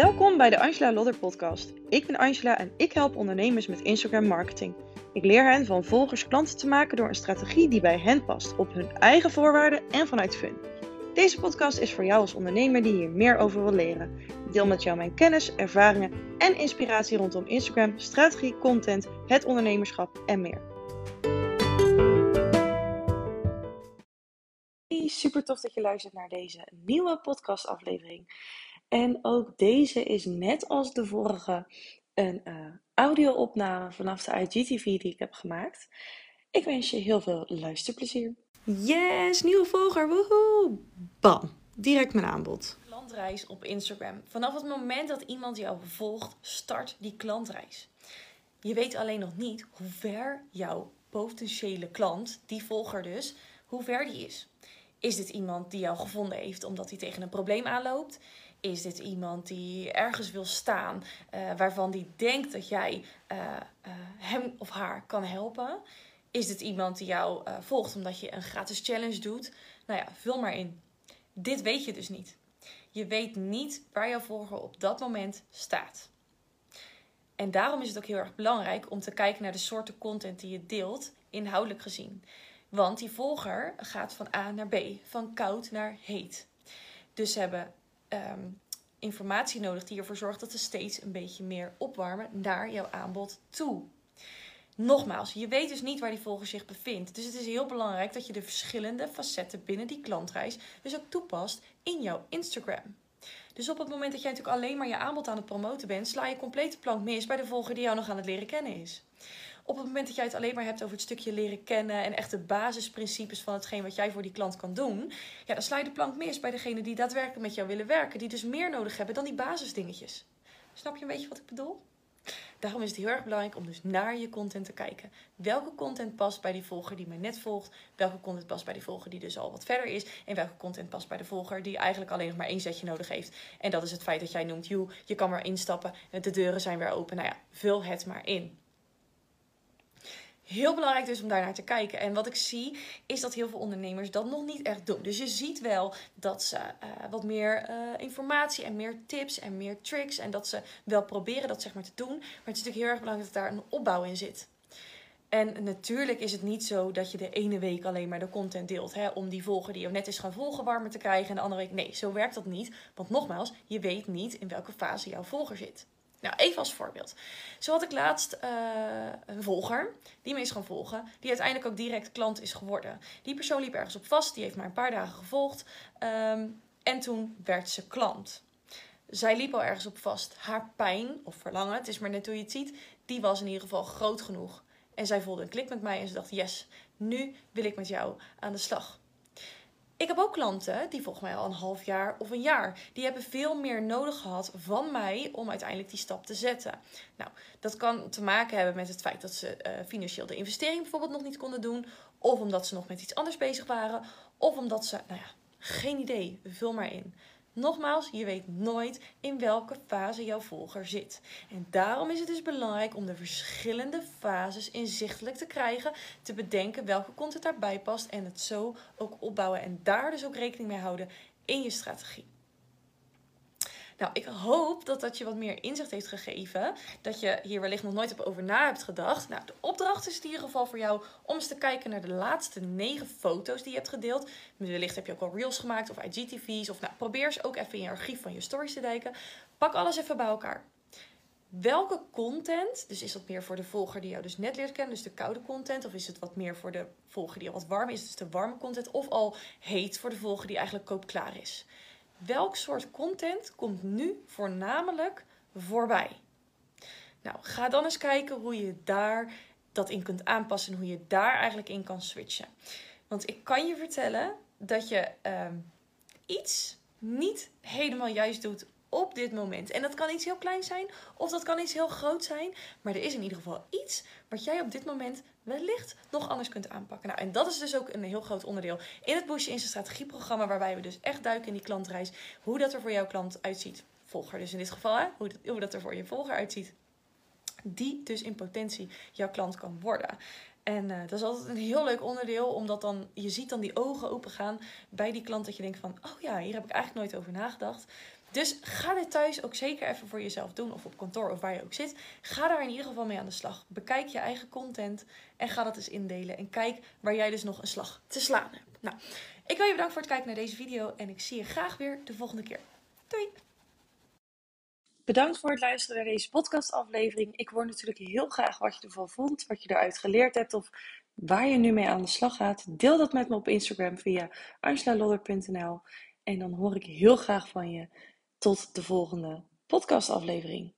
Welkom bij de Angela Lodder podcast. Ik ben Angela en ik help ondernemers met Instagram marketing. Ik leer hen van volgers klanten te maken door een strategie die bij hen past, op hun eigen voorwaarden en vanuit fun. Deze podcast is voor jou als ondernemer die hier meer over wil leren. Ik deel met jou mijn kennis, ervaringen en inspiratie rondom Instagram, strategie, content, het ondernemerschap en meer. Super tof dat je luistert naar deze nieuwe podcastaflevering. En ook deze is net als de vorige een uh, audio-opname vanaf de IGTV die ik heb gemaakt. Ik wens je heel veel luisterplezier. Yes, nieuwe volger, woehoe! Bam, direct mijn aanbod. Klantreis op Instagram. Vanaf het moment dat iemand jou volgt, start die klantreis. Je weet alleen nog niet hoe ver jouw potentiële klant, die volger dus, hoe ver die is. Is dit iemand die jou gevonden heeft omdat hij tegen een probleem aanloopt? Is dit iemand die ergens wil staan, uh, waarvan die denkt dat jij uh, uh, hem of haar kan helpen? Is dit iemand die jou volgt omdat je een gratis challenge doet? Nou ja, vul maar in. Dit weet je dus niet. Je weet niet waar jouw volger op dat moment staat. En daarom is het ook heel erg belangrijk om te kijken naar de soorten content die je deelt, inhoudelijk gezien. Want die volger gaat van A naar B, van koud naar heet. Dus ze hebben um, informatie nodig die ervoor zorgt dat ze steeds een beetje meer opwarmen naar jouw aanbod toe. Nogmaals, je weet dus niet waar die volger zich bevindt. Dus het is heel belangrijk dat je de verschillende facetten binnen die klantreis dus ook toepast in jouw Instagram. Dus op het moment dat jij natuurlijk alleen maar je aanbod aan het promoten bent, sla je complete plank mis bij de volger die jou nog aan het leren kennen is op het moment dat jij het alleen maar hebt over het stukje leren kennen en echt de basisprincipes van hetgeen wat jij voor die klant kan doen, ja, dan sla je de plank mis bij degene die daadwerkelijk met jou willen werken, die dus meer nodig hebben dan die basisdingetjes. Snap je een beetje wat ik bedoel? Daarom is het heel erg belangrijk om dus naar je content te kijken. Welke content past bij die volger die mij net volgt? Welke content past bij die volger die dus al wat verder is? En welke content past bij de volger die eigenlijk alleen nog maar één zetje nodig heeft? En dat is het feit dat jij noemt, joh, je kan maar instappen, de deuren zijn weer open. Nou ja, vul het maar in. Heel belangrijk dus om daar naar te kijken. En wat ik zie is dat heel veel ondernemers dat nog niet echt doen. Dus je ziet wel dat ze uh, wat meer uh, informatie en meer tips en meer tricks. En dat ze wel proberen dat zeg maar te doen. Maar het is natuurlijk heel erg belangrijk dat daar een opbouw in zit. En natuurlijk is het niet zo dat je de ene week alleen maar de content deelt. Hè, om die volger die je net is gaan volgen warmer te krijgen. En de andere week. Nee, zo werkt dat niet. Want nogmaals, je weet niet in welke fase jouw volger zit. Nou, even als voorbeeld. Zo had ik laatst uh, een volger, die me is gaan volgen, die uiteindelijk ook direct klant is geworden. Die persoon liep ergens op vast, die heeft maar een paar dagen gevolgd um, en toen werd ze klant. Zij liep al ergens op vast. Haar pijn of verlangen, het is maar net hoe je het ziet, die was in ieder geval groot genoeg. En zij voelde een klik met mij en ze dacht: yes, nu wil ik met jou aan de slag. Ik heb ook klanten, die volgens mij al een half jaar of een jaar, die hebben veel meer nodig gehad van mij om uiteindelijk die stap te zetten. Nou, dat kan te maken hebben met het feit dat ze uh, financieel de investering bijvoorbeeld nog niet konden doen, of omdat ze nog met iets anders bezig waren, of omdat ze, nou ja, geen idee, vul maar in. Nogmaals, je weet nooit in welke fase jouw volger zit. En daarom is het dus belangrijk om de verschillende fases inzichtelijk te krijgen, te bedenken welke content daarbij past en het zo ook opbouwen en daar dus ook rekening mee houden in je strategie. Nou, ik hoop dat dat je wat meer inzicht heeft gegeven. Dat je hier wellicht nog nooit over na hebt gedacht. Nou, de opdracht is in ieder geval voor jou om eens te kijken naar de laatste negen foto's die je hebt gedeeld. Wellicht heb je ook al reels gemaakt of IGTV's. Of nou, probeer eens ook even in je archief van je stories te kijken. Pak alles even bij elkaar. Welke content, dus is dat meer voor de volger die jou dus net leert kennen, dus de koude content, of is het wat meer voor de volger die al wat warm is, dus de warme content, of al heet voor de volger die eigenlijk koopklaar is? Welk soort content komt nu voornamelijk voorbij? Nou, ga dan eens kijken hoe je daar dat in kunt aanpassen en hoe je daar eigenlijk in kan switchen. Want ik kan je vertellen dat je uh, iets niet helemaal juist doet op dit moment. En dat kan iets heel klein zijn of dat kan iets heel groot zijn. Maar er is in ieder geval iets wat jij op dit moment wellicht nog anders kunt aanpakken. Nou, en dat is dus ook een heel groot onderdeel in het Bush in zijn strategieprogramma. Waarbij we dus echt duiken in die klantreis. Hoe dat er voor jouw klant uitziet. Volger dus in dit geval? Hoe, dat, dat er voor je volger uitziet. Die dus in potentie jouw klant kan worden. En uh, dat is altijd een heel leuk onderdeel, omdat dan je ziet dan die ogen open gaan bij die klant. Dat je denkt van, oh ja, hier heb ik eigenlijk nooit over nagedacht. Dus ga dit thuis ook zeker even voor jezelf doen, of op kantoor of waar je ook zit. Ga daar in ieder geval mee aan de slag. Bekijk je eigen content en ga dat eens indelen. En kijk waar jij dus nog een slag te slaan hebt. Nou, ik wil je bedanken voor het kijken naar deze video en ik zie je graag weer de volgende keer. Doei! Bedankt voor het luisteren naar deze podcastaflevering. Ik hoor natuurlijk heel graag wat je ervan vond, wat je eruit geleerd hebt of waar je nu mee aan de slag gaat. Deel dat met me op Instagram via angelalodder.nl en dan hoor ik heel graag van je. Tot de volgende podcastaflevering.